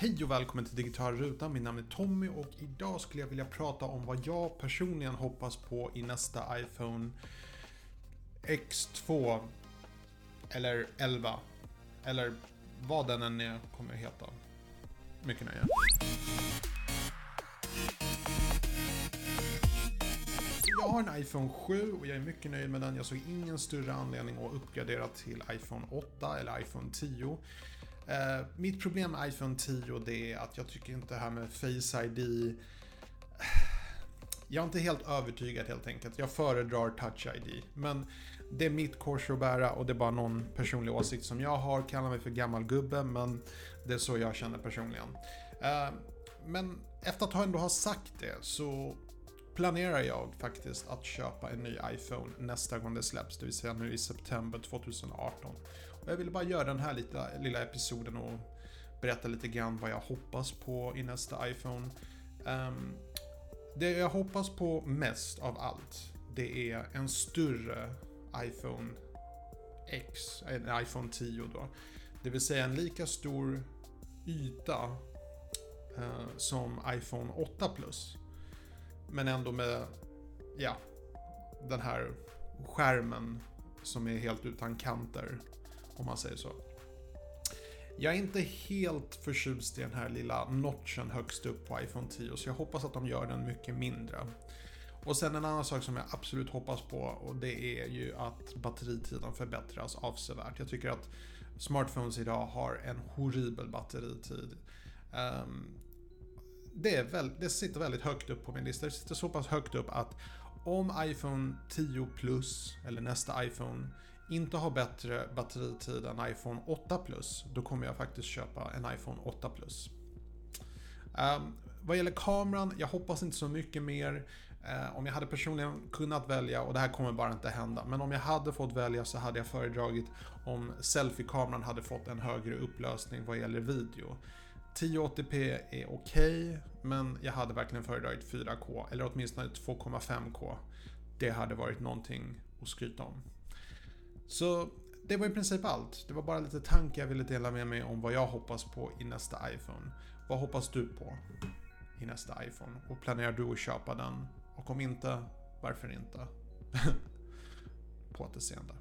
Hej och välkommen till Digital Ruta. Mitt namn är Tommy och idag skulle jag vilja prata om vad jag personligen hoppas på i nästa iPhone X2 eller 11 eller vad den än är kommer att heta. Mycket nöje. Jag har en iPhone 7 och jag är mycket nöjd med den. Jag såg ingen större anledning att uppgradera till iPhone 8 eller iPhone 10. Eh, mitt problem med iPhone 10 det är att jag tycker inte det här med Face ID eh, jag är inte helt övertygad helt enkelt. Jag föredrar Touch ID. Men det är mitt kors att bära och det är bara någon personlig åsikt som jag har. Kallar mig för gammal gubbe men det är så jag känner personligen. Eh, men efter att ändå ha sagt det så planerar jag faktiskt att köpa en ny iPhone nästa gång det släpps, det vill säga nu i september 2018. Och jag ville bara göra den här lilla, lilla episoden och berätta lite grann vad jag hoppas på i nästa iPhone. Um, det jag hoppas på mest av allt, det är en större iPhone X, en iPhone 10 då. Det vill säga en lika stor yta uh, som iPhone 8 Plus. Men ändå med, ja, den här skärmen som är helt utan kanter. Om man säger så. Jag är inte helt förtjust i den här lilla notchen högst upp på iPhone 10 så jag hoppas att de gör den mycket mindre. Och sen en annan sak som jag absolut hoppas på och det är ju att batteritiden förbättras avsevärt. Jag tycker att smartphones idag har en horribel batteritid. Um, det, är väl, det sitter väldigt högt upp på min lista. Det sitter så pass högt upp att om iPhone 10 Plus, eller nästa iPhone, inte har bättre batteritid än iPhone 8 Plus, då kommer jag faktiskt köpa en iPhone 8 Plus. Um, vad gäller kameran, jag hoppas inte så mycket mer. Uh, om jag hade personligen kunnat välja, och det här kommer bara inte hända, men om jag hade fått välja så hade jag föredragit om selfie-kameran hade fått en högre upplösning vad gäller video. 1080p är okej, okay, men jag hade verkligen föredragit 4K, eller åtminstone 2,5K. Det hade varit någonting att skryta om. Så det var i princip allt. Det var bara lite tankar jag ville dela med mig om vad jag hoppas på i nästa iPhone. Vad hoppas du på i nästa iPhone? Och planerar du att köpa den? Och om inte, varför inte? på återseende.